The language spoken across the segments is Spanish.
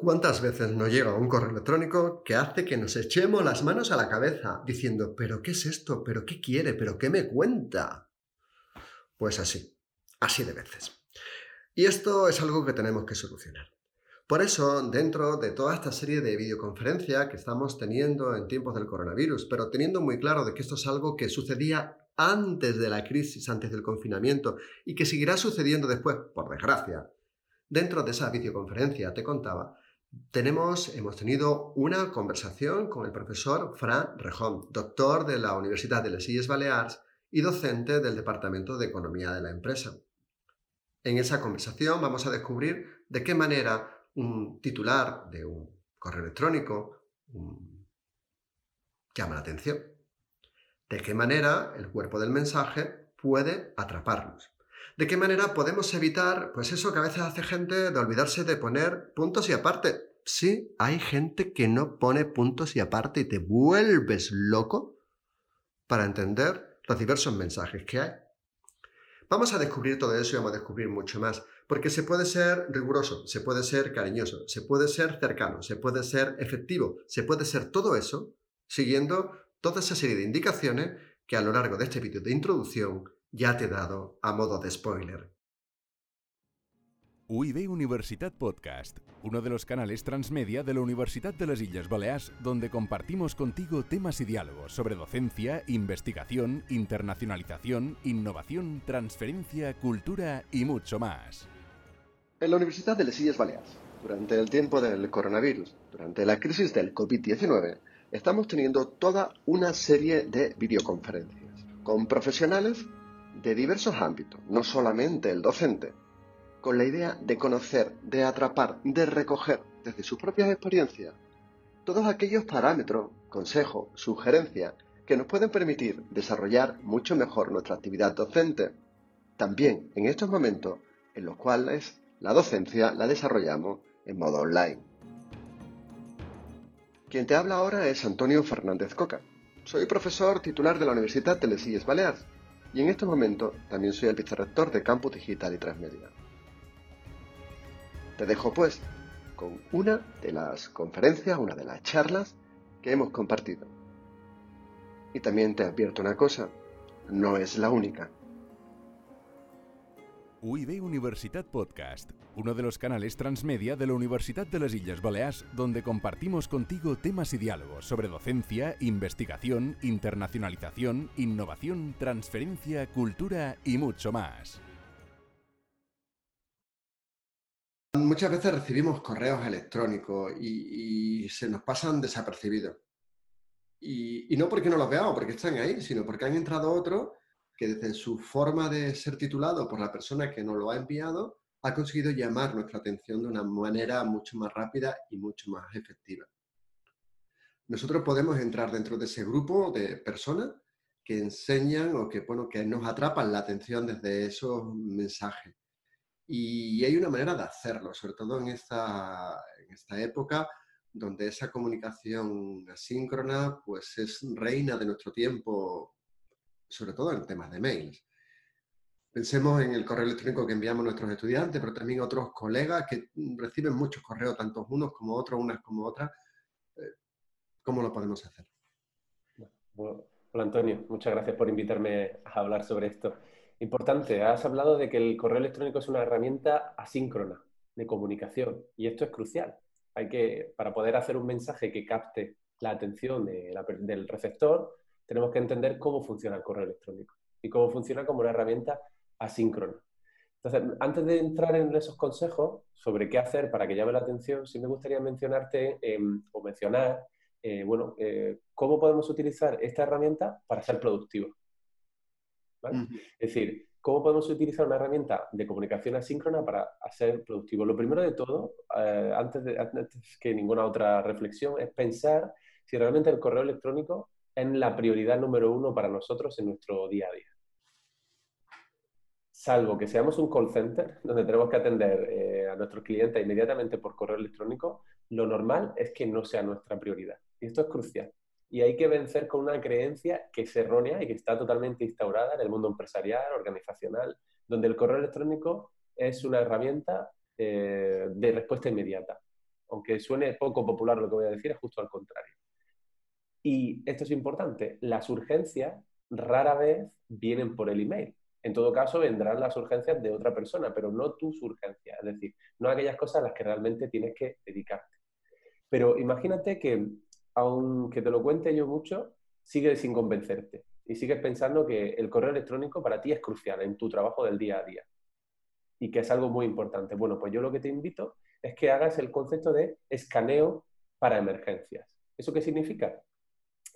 ¿Cuántas veces nos llega un correo electrónico que hace que nos echemos las manos a la cabeza diciendo, pero ¿qué es esto? ¿Pero qué quiere? ¿Pero qué me cuenta? Pues así, así de veces. Y esto es algo que tenemos que solucionar. Por eso, dentro de toda esta serie de videoconferencias que estamos teniendo en tiempos del coronavirus, pero teniendo muy claro de que esto es algo que sucedía antes de la crisis, antes del confinamiento, y que seguirá sucediendo después, por desgracia, dentro de esa videoconferencia, te contaba, tenemos, hemos tenido una conversación con el profesor Fran Rejón, doctor de la Universidad de Les Illes Balears y docente del Departamento de Economía de la empresa. En esa conversación vamos a descubrir de qué manera un titular de un correo electrónico llama la atención. De qué manera el cuerpo del mensaje puede atraparnos. ¿De qué manera podemos evitar, pues eso que a veces hace gente de olvidarse de poner puntos y aparte? Sí, hay gente que no pone puntos y aparte y te vuelves loco para entender los diversos mensajes que hay. Vamos a descubrir todo eso y vamos a descubrir mucho más, porque se puede ser riguroso, se puede ser cariñoso, se puede ser cercano, se puede ser efectivo, se puede ser todo eso siguiendo toda esa serie de indicaciones que a lo largo de este vídeo de introducción ya te he dado a modo de spoiler. UIB Universitat Podcast, uno de los canales transmedia de la Universidad de las Islas Baleares, donde compartimos contigo temas y diálogos sobre docencia, investigación, internacionalización, innovación, transferencia, cultura y mucho más. En la Universidad de las Islas Baleares, durante el tiempo del coronavirus, durante la crisis del COVID-19, estamos teniendo toda una serie de videoconferencias con profesionales de diversos ámbitos, no solamente el docente, con la idea de conocer, de atrapar, de recoger desde sus propias experiencias todos aquellos parámetros, consejos, sugerencias que nos pueden permitir desarrollar mucho mejor nuestra actividad docente, también en estos momentos en los cuales la docencia la desarrollamos en modo online. Quien te habla ahora es Antonio Fernández Coca. Soy profesor titular de la Universidad de Les Illes Baleares y en estos momentos también soy el vicerrector de Campus Digital y Transmedia. Te dejo pues con una de las conferencias, una de las charlas que hemos compartido. Y también te advierto una cosa, no es la única. UIB Universitat Podcast, uno de los canales transmedia de la Universidad de las Islas Baleares, donde compartimos contigo temas y diálogos sobre docencia, investigación, internacionalización, innovación, transferencia, cultura y mucho más. Muchas veces recibimos correos electrónicos y, se nos pasan desapercibidos. Y, y, no porque no los veamos, porque están ahí, sino porque han entrado otros que desde su forma de ser titulado por la persona que nos lo ha enviado, ha conseguido llamar nuestra atención de una manera mucho más rápida y mucho más efectiva. Nosotros podemos entrar dentro de ese grupo de personas que enseñan o que, bueno, que nos atrapan la atención desde esos mensajes. Y hay una manera de hacerlo, sobre todo en esta, en esta época donde esa comunicación asíncrona pues es reina de nuestro tiempo sobre todo en temas de mails. Pensemos en el correo electrónico que enviamos a nuestros estudiantes, pero también a otros colegas que reciben muchos correos, tanto unos como otros, unas como otras. Eh, ¿Cómo lo podemos hacer? Bueno, hola Antonio, muchas gracias por invitarme a hablar sobre esto. Importante, has hablado de que el correo electrónico es una herramienta asíncrona de comunicación y esto es crucial. Hay que, para poder hacer un mensaje que capte la atención del receptor, tenemos que entender cómo funciona el correo electrónico y cómo funciona como una herramienta asíncrona. Entonces, antes de entrar en esos consejos sobre qué hacer para que llame la atención, sí me gustaría mencionarte em, o mencionar, eh, bueno, eh, cómo podemos utilizar esta herramienta para ser productivos. Es decir, cómo podemos utilizar una herramienta de comunicación asíncrona para ser productivos. Lo primero de todo, eh, antes, de, antes que ninguna otra reflexión, es pensar si realmente el correo electrónico en la prioridad número uno para nosotros en nuestro día a día. Salvo que seamos un call center donde tenemos que atender eh, a nuestros clientes inmediatamente por correo electrónico, lo normal es que no sea nuestra prioridad. Y esto es crucial. Y hay que vencer con una creencia que es errónea y que está totalmente instaurada en el mundo empresarial, organizacional, donde el correo electrónico es una herramienta eh, de respuesta inmediata. Aunque suene poco popular lo que voy a decir, es justo al contrario. Y esto es importante, las urgencias rara vez vienen por el email. En todo caso, vendrán las urgencias de otra persona, pero no tus urgencias, es decir, no aquellas cosas a las que realmente tienes que dedicarte. Pero imagínate que, aunque te lo cuente yo mucho, sigues sin convencerte y sigues pensando que el correo electrónico para ti es crucial en tu trabajo del día a día y que es algo muy importante. Bueno, pues yo lo que te invito es que hagas el concepto de escaneo para emergencias. ¿Eso qué significa?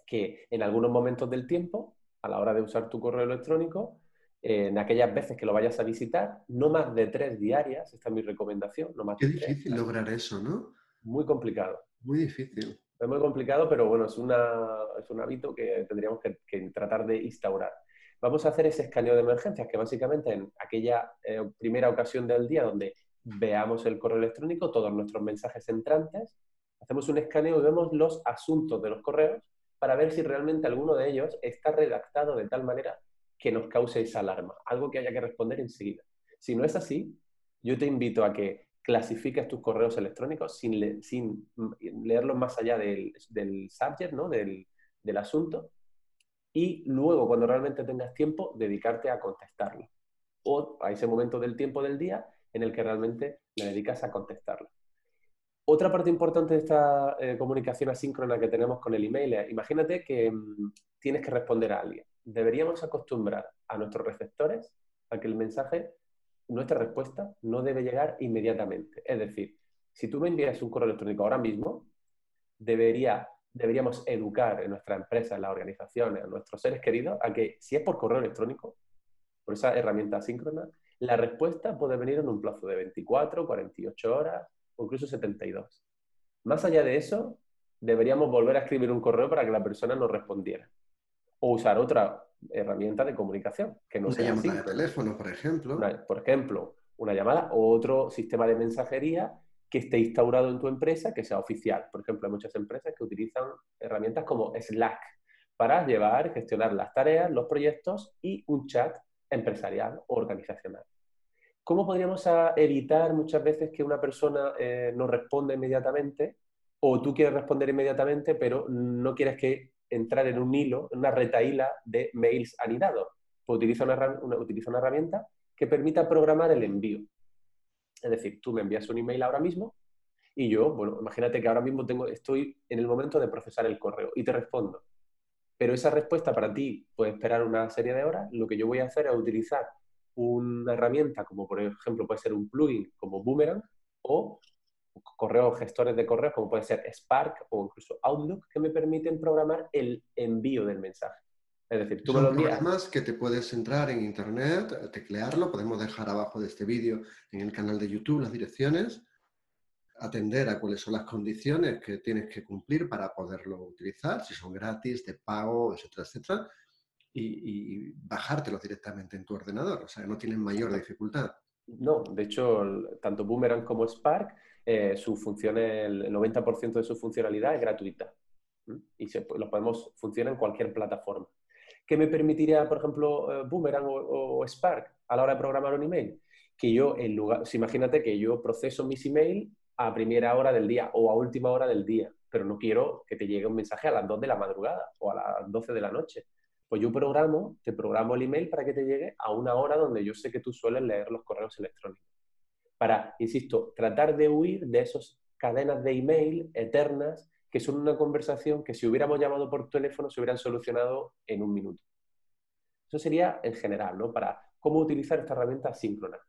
Que en algunos momentos del tiempo, a la hora de usar tu correo electrónico, en aquellas veces que lo vayas a visitar, no más de tres diarias, esta es mi recomendación. No más Qué difícil lograr eso, ¿no? Muy complicado. Muy difícil. Es muy complicado, pero bueno, es, una, es un hábito que tendríamos que, tratar de instaurar. Vamos a hacer ese escaneo de emergencias, que básicamente en aquella eh, primera ocasión del día donde veamos el correo electrónico, todos nuestros mensajes entrantes, hacemos un escaneo y vemos los asuntos de los correos para ver si realmente alguno de ellos está redactado de tal manera que nos cause esa alarma, algo que haya que responder enseguida. Si no es así, yo te invito a que clasifiques tus correos electrónicos sin, leerlos más allá del, del subject, ¿no? del, del asunto, y luego, cuando realmente tengas tiempo, dedicarte a contestarlo. O a ese momento del tiempo del día en el que realmente le dedicas a contestarlo. Otra parte importante de esta eh, comunicación asíncrona que tenemos con el email es, imagínate que mm, tienes que responder a alguien deberíamos acostumbrar a nuestros receptores a que el mensaje, nuestra respuesta, no debe llegar inmediatamente. Es decir, si tú me envías un correo electrónico ahora mismo, debería, deberíamos educar en nuestra empresa, en las organizaciones, a nuestros seres queridos, a que si es por correo electrónico, por esa herramienta asíncrona, la respuesta puede venir en un plazo de 24, 48 horas o incluso 72. Más allá de eso, deberíamos volver a escribir un correo para que la persona nos respondiera o usar otra herramienta de comunicación. Que no una llamada de teléfono, por ejemplo. por ejemplo, una llamada o otro sistema de mensajería que esté instaurado en tu empresa, que sea oficial. Por ejemplo, hay muchas empresas que utilizan herramientas como Slack para llevar, gestionar las tareas, los proyectos y un chat empresarial o organizacional. ¿Cómo podríamos evitar muchas veces que una persona eh, no responda inmediatamente o tú quieres responder inmediatamente, pero no quieres que entrar en un hilo, en una retaíla de mails anidados. Pues utiliza una, utiliza una herramienta que permita programar el envío. Es decir, tú me envías un email ahora mismo y yo, bueno, imagínate que ahora mismo tengo, estoy en el momento de procesar el correo y te respondo. Pero esa respuesta para ti puede esperar una serie de horas. Lo que yo voy a hacer es utilizar una herramienta como por ejemplo puede ser un plugin como Boomerang o correos, gestores de correos, como puede ser Spark o incluso Outlook, que me permiten programar el envío del mensaje. Es decir, tú Son me lo programas que te puedes entrar en internet, teclearlo, podemos dejar abajo de este vídeo en el canal de YouTube las direcciones, atender a cuáles son las condiciones que tienes que cumplir para poderlo utilizar, si son gratis, de pago, etcétera, etcétera, y, y bajártelo directamente en tu ordenador, o sea, no tienen mayor dificultad. No, de hecho, tanto Boomerang como Spark eh, su función, el 90% de su funcionalidad es gratuita. Y se, lo podemos funcionar en cualquier plataforma. ¿Qué me permitiría, por ejemplo, eh, Boomerang o, Spark a la hora de programar un email? Que yo, en lugar, imagínate que yo proceso mis emails a primera hora del día o a última hora del día, pero no quiero que te llegue un mensaje a las 2 de la madrugada o a las 12 de la noche. Pues yo programo, te programo el email para que te llegue a una hora donde yo sé que tú sueles leer los correos electrónicos para, insisto, tratar de huir de esas cadenas de email eternas que son una conversación que si hubiéramos llamado por teléfono se hubieran solucionado en un minuto. Eso sería en general, ¿no? Para cómo utilizar esta herramienta síncrona.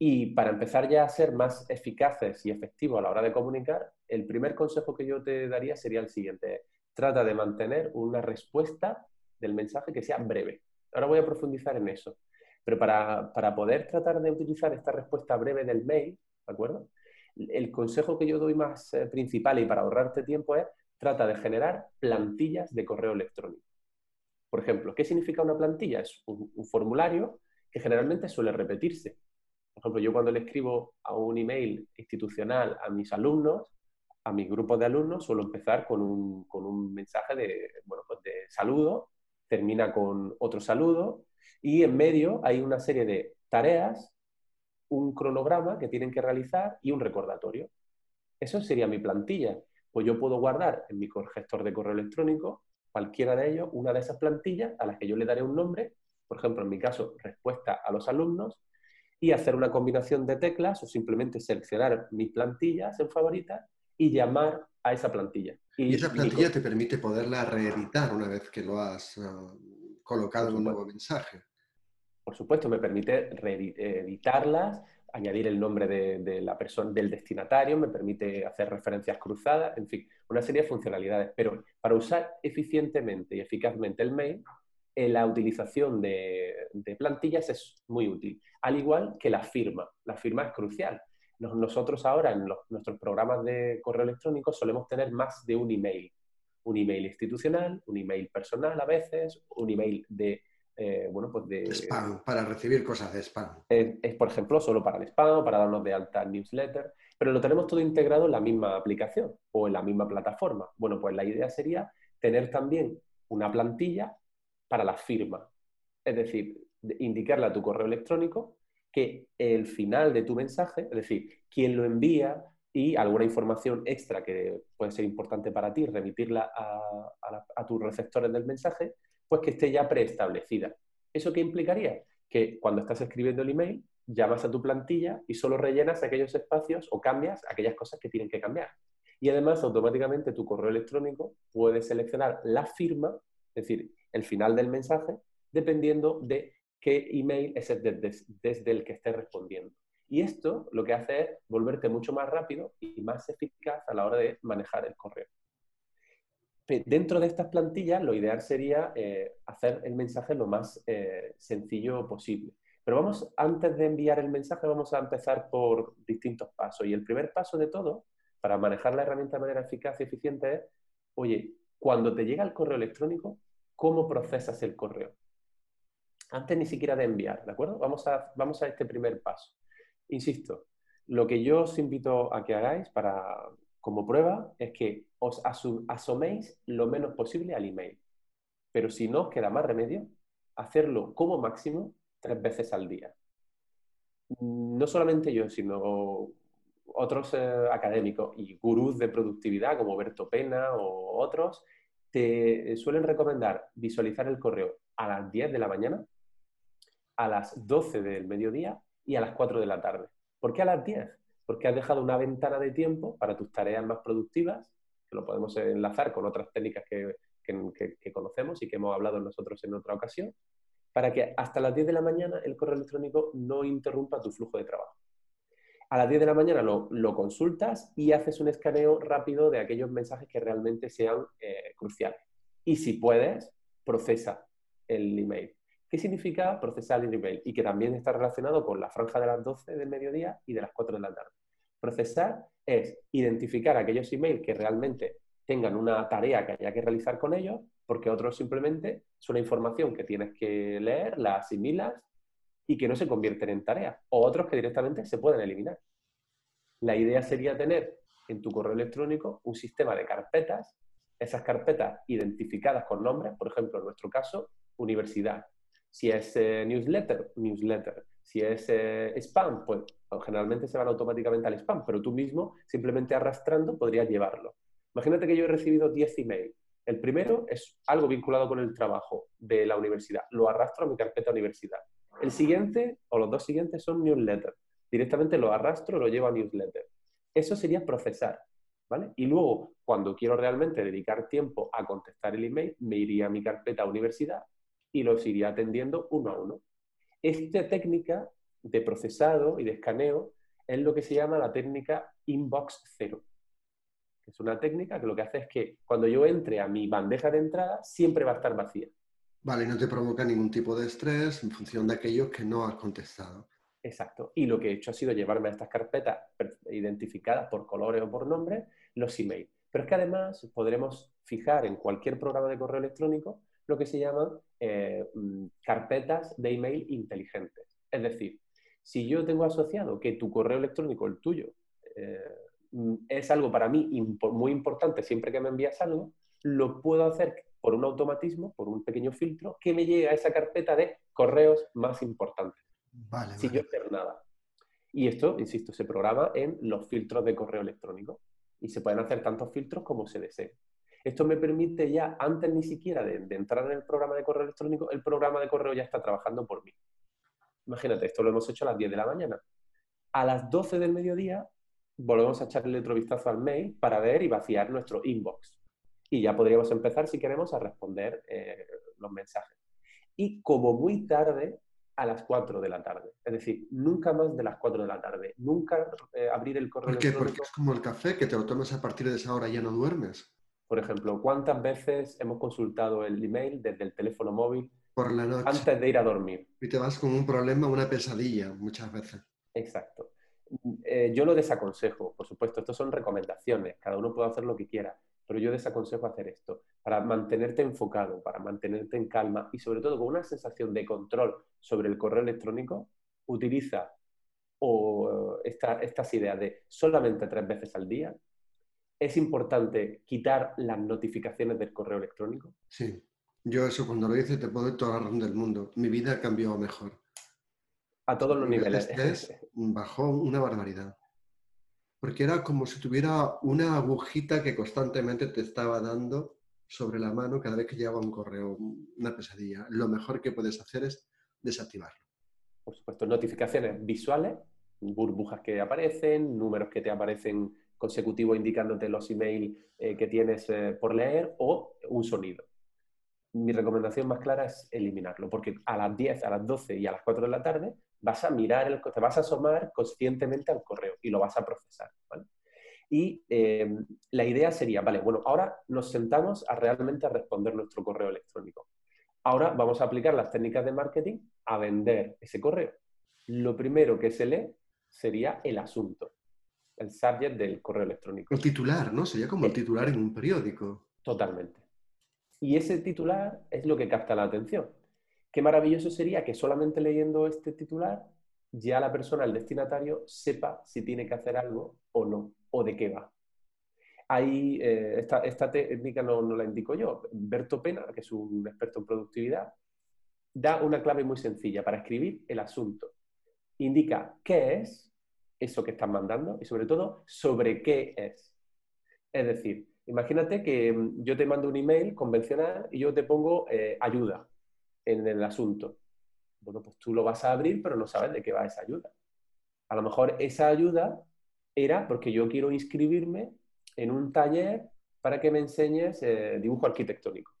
Y para empezar ya a ser más eficaces y efectivos a la hora de comunicar, el primer consejo que yo te daría sería el siguiente. Trata de mantener una respuesta del mensaje que sea breve. Ahora voy a profundizar en eso. Pero para, poder tratar de utilizar esta respuesta breve del mail, ¿de acuerdo? El consejo que yo doy más eh, principal y para ahorrarte tiempo es trata de generar plantillas de correo electrónico. Por ejemplo, ¿qué significa una plantilla? Es un, formulario que generalmente suele repetirse. Por ejemplo, yo cuando le escribo a un email institucional a mis alumnos, a mis grupos de alumnos, suelo empezar con un, con un mensaje de, bueno, pues de saludo, termina con otro saludo y en medio hay una serie de tareas, un cronograma que tienen que realizar y un recordatorio. Eso sería mi plantilla. Pues yo puedo guardar en mi gestor de correo electrónico cualquiera de ellos, una de esas plantillas a las que yo le daré un nombre, por ejemplo, en mi caso, respuesta a los alumnos, y hacer una combinación de teclas o simplemente seleccionar mis plantillas en favoritas y llamar a esa plantilla. Y, esa plantilla te permite poderla reeditar una vez que lo has ah, colocado en un nuevo mensaje. Por supuesto, me permite reeditarlas, añadir el nombre de, la persona, del destinatario, me permite hacer referencias cruzadas, en fin, una serie de funcionalidades. Pero para usar eficientemente y eficazmente el mail, eh, la utilización de, plantillas es muy útil, al igual que la firma. La firma es crucial. Nosotros ahora en nuestros programas de correo electrónico solemos tener más de un email. Un email institucional, un email personal a veces, un email de eh, bueno, pues de... Spam, para recibir cosas de spam. Es, por ejemplo, solo para el spam, para darnos de alta newsletter, pero lo tenemos todo integrado en la misma aplicación o en la misma plataforma. Bueno, pues la idea sería tener también una plantilla para la firma. Es decir, indicarle a tu correo electrónico que el final de tu mensaje, es decir, quién lo envía y alguna información extra que puede ser importante para ti, remitirla a, tus receptores del mensaje, pues que esté ya preestablecida. ¿Eso qué implicaría? Que cuando estás escribiendo el email, llamas a tu plantilla y solo rellenas aquellos espacios o cambias aquellas cosas que tienen que cambiar. Y además, automáticamente tu correo electrónico puede seleccionar la firma, es decir, el final del mensaje, dependiendo de qué email es desde, el que estés respondiendo. Y esto lo que hace es volverte mucho más rápido y más eficaz a la hora de manejar el correo dentro de estas plantillas lo ideal sería eh, hacer el mensaje lo más eh, sencillo posible. Pero vamos, antes de enviar el mensaje, vamos a empezar por distintos pasos. Y el primer paso de todo, para manejar la herramienta de manera eficaz y eficiente, es, oye, cuando te llega el correo electrónico, ¿cómo procesas el correo? Antes ni siquiera de enviar, ¿de acuerdo? Vamos a, vamos a este primer paso. Insisto, lo que yo os invito a que hagáis para como prueba es que os asoméis lo menos posible al email. Pero si no os queda más remedio, hacerlo como máximo tres veces al día. No solamente yo, sino otros eh, académicos y gurús de productividad como Berto Pena o otros, te suelen recomendar visualizar el correo a las 10 de la mañana, a las 12 del mediodía y a las 4 de la tarde. ¿Por qué a las 10? porque has dejado una ventana de tiempo para tus tareas más productivas, que lo podemos enlazar con otras técnicas que, conocemos y que hemos hablado nosotros en otra ocasión, para que hasta las 10 de la mañana el correo electrónico no interrumpa tu flujo de trabajo. A las 10 de la mañana lo, consultas y haces un escaneo rápido de aquellos mensajes que realmente sean eh, cruciales. Y si puedes, procesa el email. ¿Qué significa procesar el email? Y que también está relacionado con la franja de las 12 del mediodía y de las 4 de la tarde. Procesar es identificar aquellos emails que realmente tengan una tarea que haya que realizar con ellos, porque otros simplemente es una información que tienes que leer, la asimilas y que no se convierten en tareas, o otros que directamente se pueden eliminar. La idea sería tener en tu correo electrónico un sistema de carpetas, esas carpetas identificadas con nombres, por ejemplo, en nuestro caso, universidad, si es eh, newsletter, newsletter. Si es eh, spam, pues, pues generalmente se van automáticamente al spam, pero tú mismo, simplemente arrastrando, podrías llevarlo. Imagínate que yo he recibido 10 emails. El primero es algo vinculado con el trabajo de la universidad. Lo arrastro a mi carpeta universidad. El siguiente, o los dos siguientes, son newsletter. Directamente lo arrastro, lo llevo a newsletter. Eso sería procesar. ¿Vale? Y luego, cuando quiero realmente dedicar tiempo a contestar el email, me iría a mi carpeta universidad y los iría atendiendo uno a uno. Esta técnica de procesado y de escaneo es lo que se llama la técnica inbox cero. Es una técnica que lo que hace es que cuando yo entre a mi bandeja de entrada siempre va a estar vacía. Vale, no te provoca ningún tipo de estrés en función de aquellos que no has contestado. Exacto. Y lo que he hecho ha sido llevarme a estas carpetas identificadas por colores o por nombre los emails. Pero es que además podremos fijar en cualquier programa de correo electrónico lo que se llaman eh, mm, carpetas de email inteligentes. Es decir, si yo tengo asociado que tu correo electrónico, el tuyo, eh, mm, es algo para mí muy importante siempre que me envías algo, lo puedo hacer por un automatismo, por un pequeño filtro, que me llegue a esa carpeta de correos más importantes. Vale, sin yo hacer nada. Y esto, insisto, se programa en los filtros de correo electrónico y se pueden hacer tantos filtros como se desee. Esto me permite ya, antes ni siquiera de, entrar en el programa de correo electrónico, el programa de correo ya está trabajando por mí. Imagínate, esto lo hemos hecho a las 10 de la mañana. A las 12 del mediodía volvemos a echarle otro vistazo al mail para ver y vaciar nuestro inbox. Y ya podríamos empezar, si queremos, a responder eh, los mensajes. Y como muy tarde, a las 4 de la tarde. Es decir, nunca más de las 4 de la tarde. Nunca eh, abrir el correo ¿Por qué? Porque es como el café, que te lo tomas a partir de esa hora y ya no duermes. Por ejemplo, ¿cuántas veces hemos consultado el email desde el teléfono móvil por la noche. antes de ir a dormir? Y te vas con un problema, una pesadilla muchas veces. Exacto. Eh, yo lo desaconsejo, por supuesto, esto son recomendaciones, cada uno puede hacer lo que quiera, pero yo desaconsejo hacer esto para mantenerte enfocado, para mantenerte en calma y sobre todo con una sensación de control sobre el correo electrónico, utiliza o estas ideas de solamente tres veces al día. Es importante quitar las notificaciones del correo electrónico. Sí, yo eso cuando lo hice te puedo dar toda la del mundo. Mi vida cambió mejor. A todos los niveles. bajó una barbaridad. Porque era como si tuviera una agujita que constantemente te estaba dando sobre la mano cada vez que llegaba un correo, una pesadilla. Lo mejor que puedes hacer es desactivarlo. Por supuesto, notificaciones visuales, burbujas que aparecen, números que te aparecen consecutivos indicándote los emails eh, que tienes eh, por leer o un sonido mi recomendación más clara es eliminarlo, porque a las 10, a las 12 y a las 4 de la tarde vas a mirar, el, te vas a asomar conscientemente al correo y lo vas a procesar. Y eh, la idea sería, vale, bueno, ahora nos sentamos a realmente responder nuestro correo electrónico. Ahora vamos a aplicar las técnicas de marketing a vender ese correo. Lo primero que se lee sería el asunto, el subject del correo electrónico. El titular, ¿no? Sería como el titular en un periódico. Totalmente. Y ese titular es lo que capta la atención. Qué maravilloso sería que solamente leyendo este titular ya la persona, el destinatario, sepa si tiene que hacer algo o no, o de qué va. Ahí, eh, esta, técnica no, no, la indico yo. Berto Pena, que es un experto en productividad, da una clave muy sencilla para escribir el asunto. Indica qué es eso que están mandando y sobre todo sobre qué es. Es decir, Imagínate que mm, yo te mando un email convencional y yo te pongo eh, ayuda en el asunto. Bueno, pues tú lo vas a abrir, pero no sabes de qué va esa ayuda. A lo mejor esa ayuda era porque yo quiero inscribirme en un taller para que me enseñes eh, dibujo arquitectónico.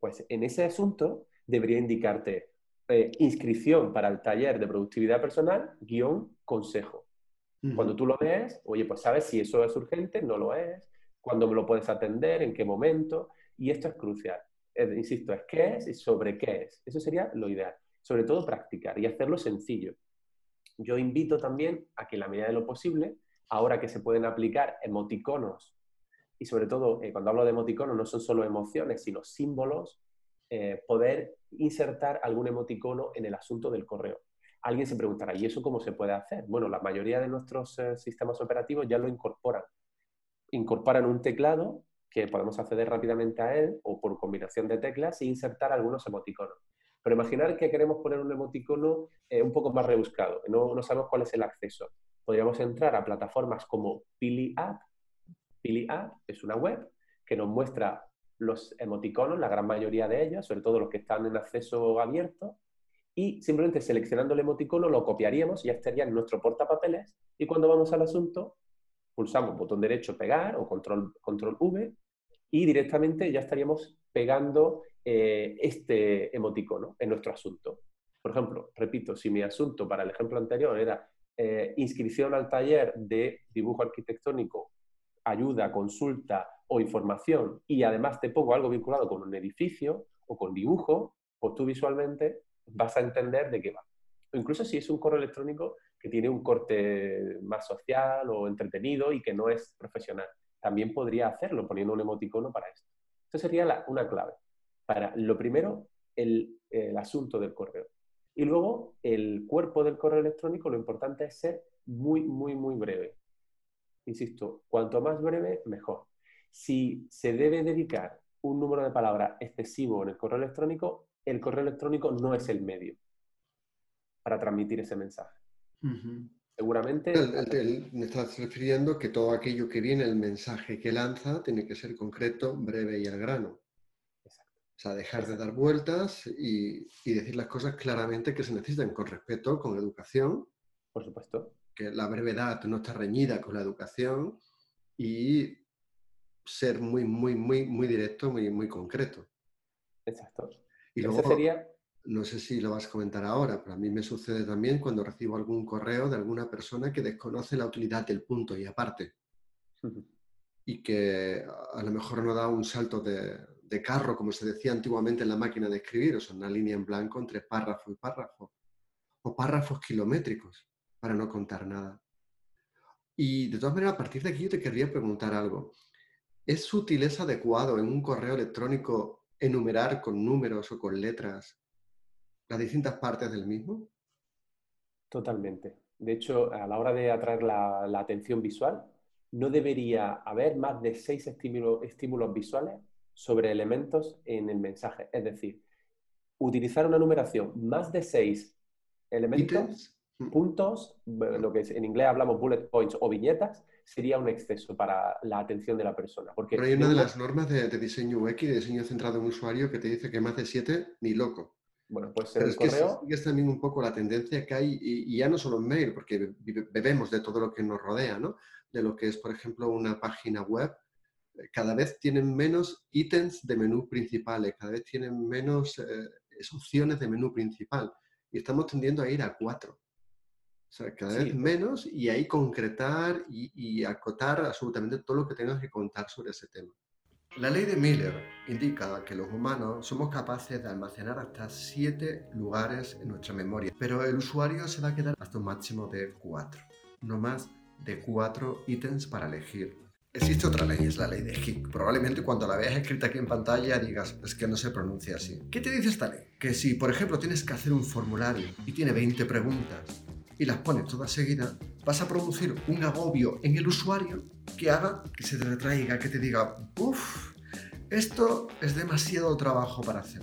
Pues en ese asunto debería indicarte eh, inscripción para el taller de productividad personal, guion, consejo. Cuando tú lo ves, oye, pues sabes si eso es urgente, no lo es, cuándo me lo puedes atender, en qué momento, y esto es crucial. insisto, es qué es y sobre qué es. Eso sería lo ideal. Sobre todo practicar y hacerlo sencillo. Yo invito también a que en la medida de lo posible, ahora que se pueden aplicar emoticonos, y sobre todo eh, cuando hablo de emoticonos no son solo emociones, sino símbolos, eh, poder insertar algún emoticono en el asunto del correo. Alguien se preguntará, ¿y eso cómo se puede hacer? Bueno, la mayoría de nuestros eh, sistemas operativos ya lo incorporan incorporan un teclado que podemos acceder rápidamente a él o por combinación de teclas e insertar algunos emoticonos. Pero imaginar que queremos poner un emoticono eh, un poco más rebuscado, no, no sabemos cuál es el acceso. Podríamos entrar a plataformas como Pili App. Pili App es una web que nos muestra los emoticonos, la gran mayoría de ellos, sobre todo los que están en acceso abierto, y simplemente seleccionando el emoticono lo copiaríamos y ya estaría en nuestro portapapeles y cuando vamos al asunto pulsamos botón derecho pegar o control, control V y directamente ya estaríamos pegando eh, este emoticono en nuestro asunto. Por ejemplo, repito, si mi asunto para el ejemplo anterior era eh, inscripción al taller de dibujo arquitectónico, ayuda, consulta o información y además te pongo algo vinculado con un edificio o con dibujo, pues tú visualmente vas a entender de qué va. O incluso si es un correo electrónico que tiene un corte más social o entretenido y que no es profesional. También podría hacerlo poniendo un emoticono para esto. Esto sería una clave. Para lo primero, el asunto del correo. Y luego, el cuerpo del correo electrónico, lo importante es ser muy, muy, muy breve. Insisto, cuanto más breve, mejor. Si se debe dedicar un número de palabras excesivo en el correo electrónico, el correo electrónico no es el medio para transmitir ese mensaje. Seguramente... me estás refiriendo que todo aquello que viene, el mensaje que lanza, tiene que ser concreto, breve y al grano. O sea, dejar de dar vueltas y, y, decir las cosas claramente que se necesitan, con respeto, con educación. Por supuesto. Que la brevedad no está reñida con la educación y ser muy, muy, muy, muy directo, muy, muy concreto. Exacto. Y luego, sería... no sé si lo vas a comentar ahora, pero a mí me sucede también cuando recibo algún correo de alguna persona que desconoce la utilidad del punto y aparte. Y que a lo mejor no da un salto de, de, carro, como se decía antiguamente en la máquina de escribir, o sea, una línea en blanco entre párrafo y párrafo. O párrafos kilométricos, para no contar nada. Y de todas maneras, a partir de aquí yo te querría preguntar algo. ¿Es útil, es adecuado en un correo electrónico enumerar con números o con letras las distintas partes del mismo? Totalmente. De hecho, a la hora de atraer la, atención visual, no debería haber más de seis estímulos, visuales sobre elementos en el mensaje. Es decir, utilizar una numeración más de seis elementos. Puntos, lo que en inglés hablamos bullet points o viñetas, sería un exceso para la atención de la persona. Porque Pero hay una de las normas de, diseño UX, de diseño centrado en usuario, que te dice que más de siete, ni loco. Bueno, pues el correo... es también un poco la tendencia que hay, y, ya no solo en mail, porque bebemos de todo lo que nos rodea, ¿no? De lo que es, por ejemplo, una página web. Eh, cada vez tienen menos ítems de menú principales, cada vez tienen menos eh, opciones de menú principal. Y estamos tendiendo a ir a cuatro. O sea, cada vez menos y ahí concretar y, acotar absolutamente todo lo que tengas que contar sobre ese tema. La ley de Miller indica que los humanos somos capaces de almacenar hasta siete lugares en nuestra memoria, pero el usuario se va a quedar hasta un máximo de cuatro, no más de cuatro ítems para elegir. Existe otra ley, es la ley de Hick. Probablemente cuando la veas escrita aquí en pantalla digas, es que no se pronuncia así. ¿Qué te dice esta ley? Que si, por ejemplo, tienes que hacer un formulario y tiene 20 preguntas y las pones todas seguidas, vas a producir un agobio en el usuario que haga que se te retraiga, que te diga, uff, esto es demasiado trabajo para hacer.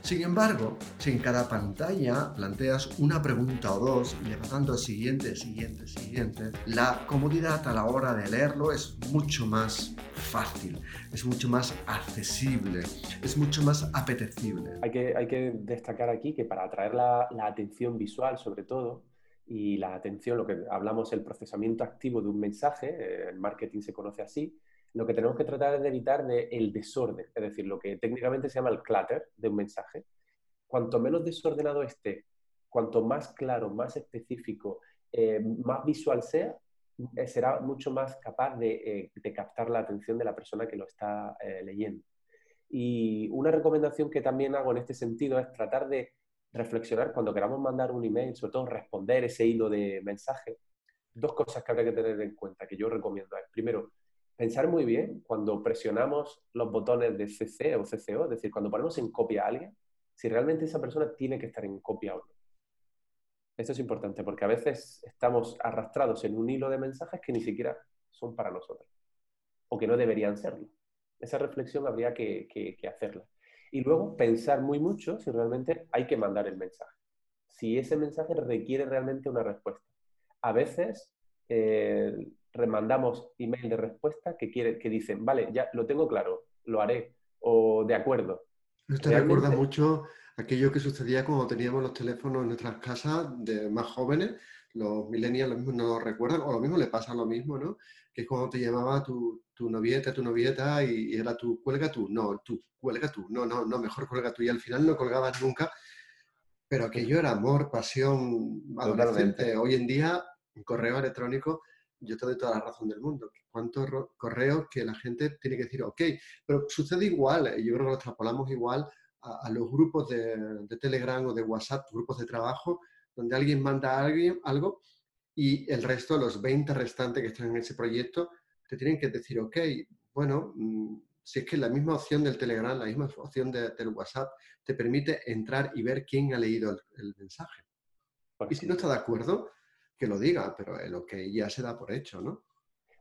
Sin embargo, si en cada pantalla planteas una pregunta o dos y le vas dando siguiente, siguiente, siguiente, la comodidad a la hora de leerlo es mucho más fácil, es mucho más accesible, es mucho más apetecible. Hay que, hay que destacar aquí que para atraer la atención visual, sobre todo, y la atención, lo que hablamos, el procesamiento activo de un mensaje, eh, el marketing se conoce así, lo que tenemos que tratar es de evitar de el desorden, es decir, lo que técnicamente se llama el clutter de un mensaje. Cuanto menos desordenado esté, cuanto más claro, más específico, eh, más visual sea, eh, será mucho más capaz de, de, captar la atención de la persona que lo está leyendo. Y una recomendación que también hago en este sentido es tratar de reflexionar cuando queramos mandar un email, sobre todo responder ese hilo de mensaje, dos cosas que habría que tener en cuenta, que yo recomiendo. Es, primero, pensar muy bien cuando presionamos los botones de CC o CCO, es decir, cuando ponemos en copia a alguien, si realmente esa persona tiene que estar en copia o no. Esto es importante porque a veces estamos arrastrados en un hilo de mensajes que ni siquiera son para nosotros o que no deberían serlo. Esa reflexión habría que hacerla y luego pensar muy mucho si realmente hay que mandar el mensaje, si ese mensaje requiere realmente una respuesta. A veces eh, remandamos email de respuesta que, quiere, que dicen, vale, ya lo tengo claro, lo haré, o de acuerdo. Esto recuerda mucho aquello que sucedía cuando teníamos los teléfonos en nuestras casas de más jóvenes, los millennials lo mismo no lo recuerdan, o lo mismo le pasa lo mismo, ¿no? Que es cuando te llamaba tu, tu novieta, tu novieta, y, era tú, cuelga tú, no, tú, cuelga tú, no, no, no, mejor cuelga tú, y al final no colgabas nunca, pero aquello era amor, pasión, adolescente. Hoy en día, un correo electrónico, yo te doy toda la razón del mundo. ¿Cuántos correos que la gente tiene que decir, ok, pero sucede igual, yo creo que lo extrapolamos igual a, los grupos de, de, Telegram o de WhatsApp, grupos de trabajo, donde alguien manda a alguien algo y el resto, los 20 restantes que están en ese proyecto, te tienen que decir, ok, bueno, mm, si es que la misma opción del Telegram, la misma opción del WhatsApp, te permite entrar y ver quién ha leído el, mensaje. Y si no está de acuerdo, que lo diga, pero lo que ya se da por hecho, ¿no?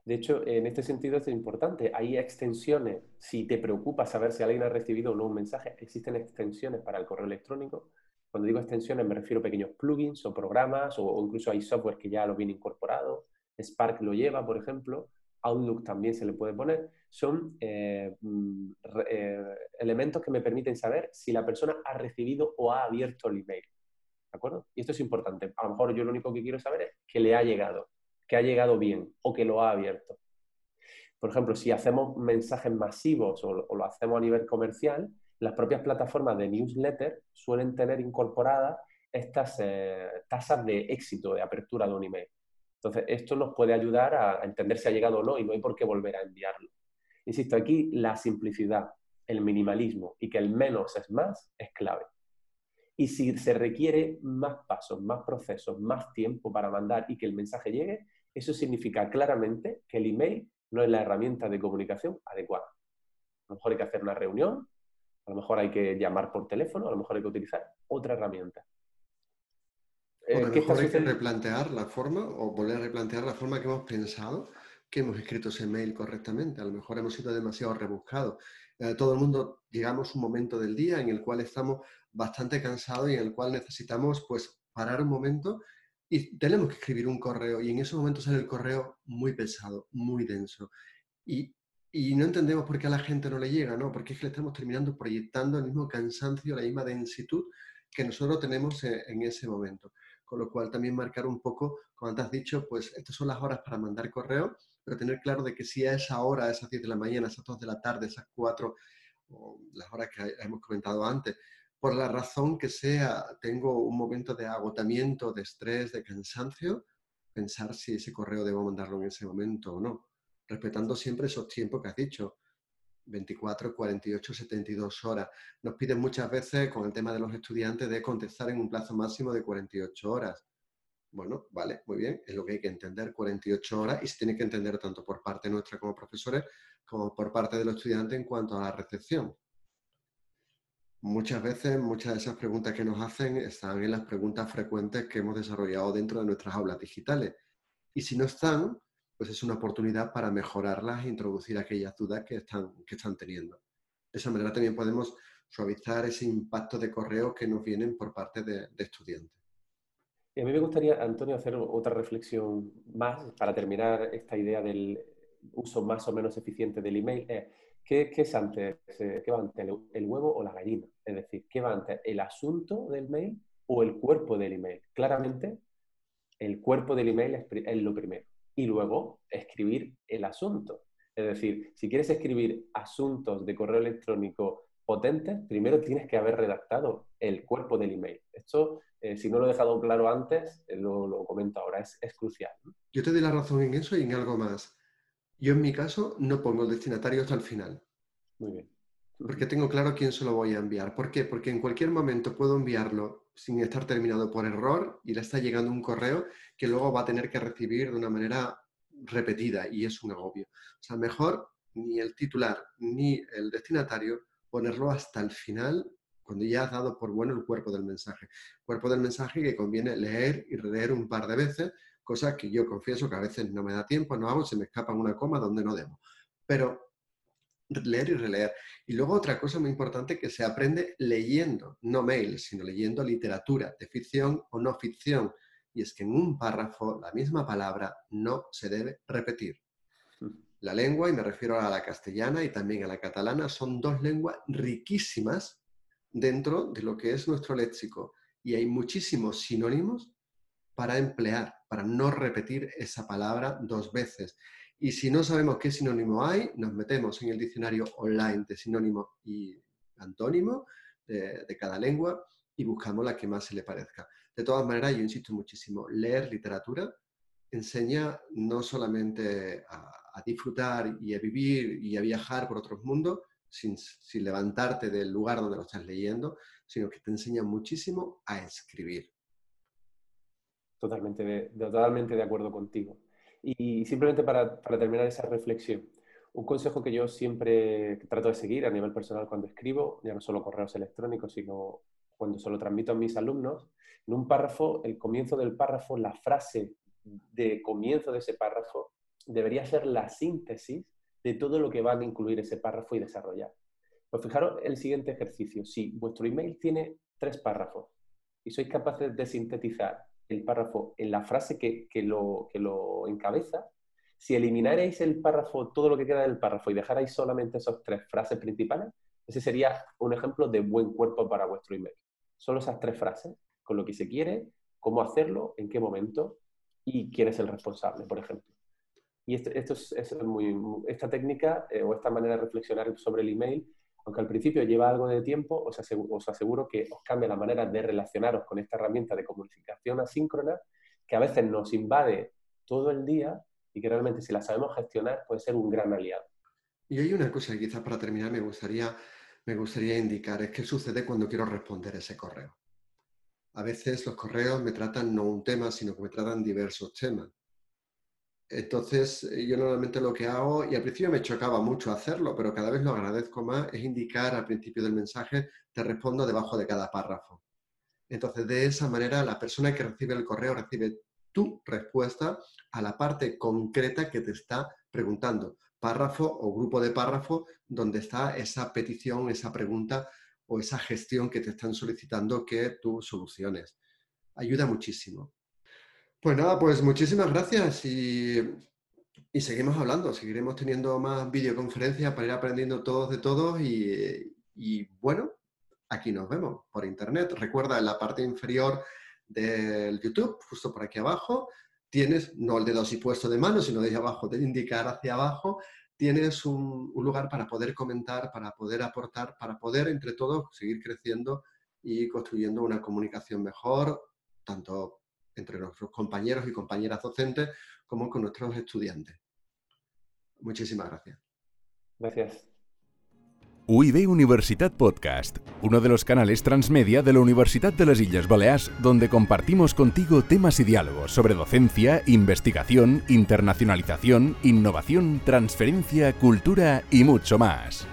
De hecho, en este sentido es importante. Hay extensiones, si te preocupa saber si alguien ha recibido o no un mensaje, existen extensiones para el correo electrónico Cuando digo extensiones me refiero a pequeños plugins o programas o, incluso hay software que ya lo viene incorporado. Spark lo lleva, por ejemplo. Outlook también se le puede poner. Son eh, mm, eh, elementos que me permiten saber si la persona ha recibido o ha abierto el email. ¿De acuerdo? Y esto es importante. A lo mejor yo lo único que quiero saber es que le ha llegado, que ha llegado bien o que lo ha abierto. Por ejemplo, si hacemos mensajes masivos o, lo hacemos a nivel comercial, las propias plataformas de newsletter suelen tener incorporadas estas eh, tasas de éxito de apertura de un email. Entonces, esto nos puede ayudar a entender si ha llegado o no y no hay por qué volver a enviarlo. Insisto, aquí la simplicidad, el minimalismo y que el menos es más es clave. Y si se requiere más pasos, más procesos, más tiempo para mandar y que el mensaje llegue, eso significa claramente que el email no es la herramienta de comunicación adecuada. A lo mejor hay que hacer una reunión, a lo mejor hay que llamar por teléfono, a lo mejor hay que utilizar otra herramienta. Eh, a lo mejor hay que replantear la forma o volver a replantear la forma que hemos pensado que hemos escrito ese mail correctamente. A lo mejor hemos sido demasiado rebuscados. Eh, todo el mundo llegamos a un momento del día en el cual estamos bastante cansados y en el cual necesitamos pues parar un momento y tenemos que escribir un correo y en ese momento sale el correo muy pesado, muy denso. Y, y, no entendemos por qué a la gente no le llega, ¿no? Porque es que le estamos terminando proyectando el mismo cansancio, la misma densitud que nosotros tenemos en, en ese momento. Con lo cual también marcar un poco, como te has dicho, pues estas son las horas para mandar correo, pero tener claro de que si a esa hora, a esas 10 de la mañana, a esas 2 de la tarde, esas 4, o las horas que hemos comentado antes, por la razón que sea, tengo un momento de agotamiento, de estrés, de cansancio, pensar si ese correo debo mandarlo en ese momento o no, respetando siempre esos tiempos que has dicho, 24, 48, 72 horas. Nos piden muchas veces, con el tema de los estudiantes, de contestar en un plazo máximo de 48 horas. Bueno, vale, muy bien, es lo que hay que entender, 48 horas, y se tiene que entender tanto por parte nuestra como profesores, como por parte de los estudiantes en cuanto a la recepción. Muchas veces, muchas de esas preguntas que nos hacen están en las preguntas frecuentes que hemos desarrollado dentro de nuestras aulas digitales. Y si no están, pues es una oportunidad para mejorarlas e introducir aquellas dudas que están, que están teniendo. De esa manera también podemos suavizar ese impacto de correo que nos vienen por parte de, estudiantes. Y a mí me gustaría, Antonio, hacer otra reflexión más para terminar esta idea del uso más o menos eficiente del email. ¿Qué, es antes? Eh, ¿Qué va antes, el huevo o la gallina? Es decir, ¿qué va antes, el asunto del mail o el cuerpo del email? Claramente, el cuerpo del email es, lo primero. Y luego, escribir el asunto. Es decir, si quieres escribir asuntos de correo electrónico potentes, primero tienes que haber redactado el cuerpo del email. Esto, eh, si no lo he dejado claro antes, eh, lo, comento ahora, es, crucial. Yo te doy la razón en eso y en algo más. Yo en mi caso no pongo el destinatario hasta el final. Muy bien. Porque tengo claro quién se lo voy a enviar. ¿Por qué? Porque en cualquier momento puedo enviarlo sin estar terminado por error y le está llegando un correo que luego va a tener que recibir de una manera repetida y es un agobio. O sea, mejor ni el titular ni el destinatario ponerlo hasta el final cuando ya has dado por bueno el cuerpo del mensaje. Cuerpo del mensaje que conviene leer y releer un par de veces cosas que yo confieso que a veces no me da tiempo, no hago, se me escapa una coma donde no debo. Pero leer y releer. Y luego otra cosa muy importante que se aprende leyendo, no mail, sino leyendo literatura de ficción o no ficción. Y es que en un párrafo la misma palabra no se debe repetir. La lengua, y me refiero a la castellana y también a la catalana, son dos lenguas riquísimas dentro de lo que es nuestro léxico. Y hay muchísimos sinónimos para emplear, para no repetir esa palabra dos veces. Y si no sabemos qué sinónimo hay, nos metemos en el diccionario online de sinónimo y antónimo de, cada lengua y buscamos la que más se le parezca. De todas maneras, yo insisto muchísimo, leer literatura enseña no solamente a, disfrutar y a vivir y a viajar por otros mundos, sin, sin, levantarte del lugar donde lo estás leyendo, sino que te enseña muchísimo a escribir. Totalmente de, totalmente de acuerdo contigo. Y simplemente para, terminar esa reflexión, un consejo que yo siempre trato de seguir a nivel personal cuando escribo, ya no solo correos electrónicos, sino cuando se lo transmito a mis alumnos, en un párrafo, el comienzo del párrafo, la frase de comienzo de ese párrafo, debería ser la síntesis de todo lo que van a incluir ese párrafo y desarrollar. Pues fijaros el siguiente ejercicio. Si vuestro email tiene tres párrafos, y sois capaces de sintetizar el párrafo en la frase que, lo, que lo encabeza, si eliminarais el párrafo, todo lo que queda del párrafo y dejarais solamente esas tres frases principales, ese sería un ejemplo de buen cuerpo para vuestro email. Solo esas tres frases, con lo que se quiere, cómo hacerlo, en qué momento y quién es el responsable, por ejemplo. Y esto, es, muy, esta técnica eh, o esta manera de reflexionar sobre el email, aunque al principio lleva algo de tiempo, os aseguro, que os cambia la manera de relacionaros con esta herramienta de comunicación asíncrona que a veces nos invade todo el día y que realmente si la sabemos gestionar puede ser un gran aliado. Y hay una cosa que quizás para terminar me gustaría, me gustaría indicar, es qué sucede cuando quiero responder ese correo. A veces los correos me tratan no un tema, sino que me tratan diversos temas. Entonces, yo normalmente lo que hago, y al principio me chocaba mucho hacerlo, pero cada vez lo agradezco más, es indicar al principio del mensaje, te respondo debajo de cada párrafo. Entonces, de esa manera, la persona que recibe el correo recibe tu respuesta a la parte concreta que te está preguntando, párrafo o grupo de párrafo donde está esa petición, esa pregunta o esa gestión que te están solicitando que tú soluciones. Ayuda muchísimo. Pues nada, pues muchísimas gracias y, seguimos hablando, seguiremos teniendo más videoconferencias para ir aprendiendo todos de todos y, bueno, aquí nos vemos por internet. Recuerda en la parte inferior del YouTube, justo por aquí abajo, tienes, no el dedo así puesto de mano, sino desde abajo, de indicar hacia abajo, tienes un, lugar para poder comentar, para poder aportar, para poder entre todos seguir creciendo y construyendo una comunicación mejor, tanto entre nuestros compañeros y compañeras docentes como con nuestros estudiantes. Muchísimas gracias. Gracias. UIB Universitat Podcast, uno de los canales transmedia de la Universidad de las Islas Baleares, donde compartimos contigo temas y diálogos sobre docencia, investigación, internacionalización, innovación, transferencia, cultura y mucho más.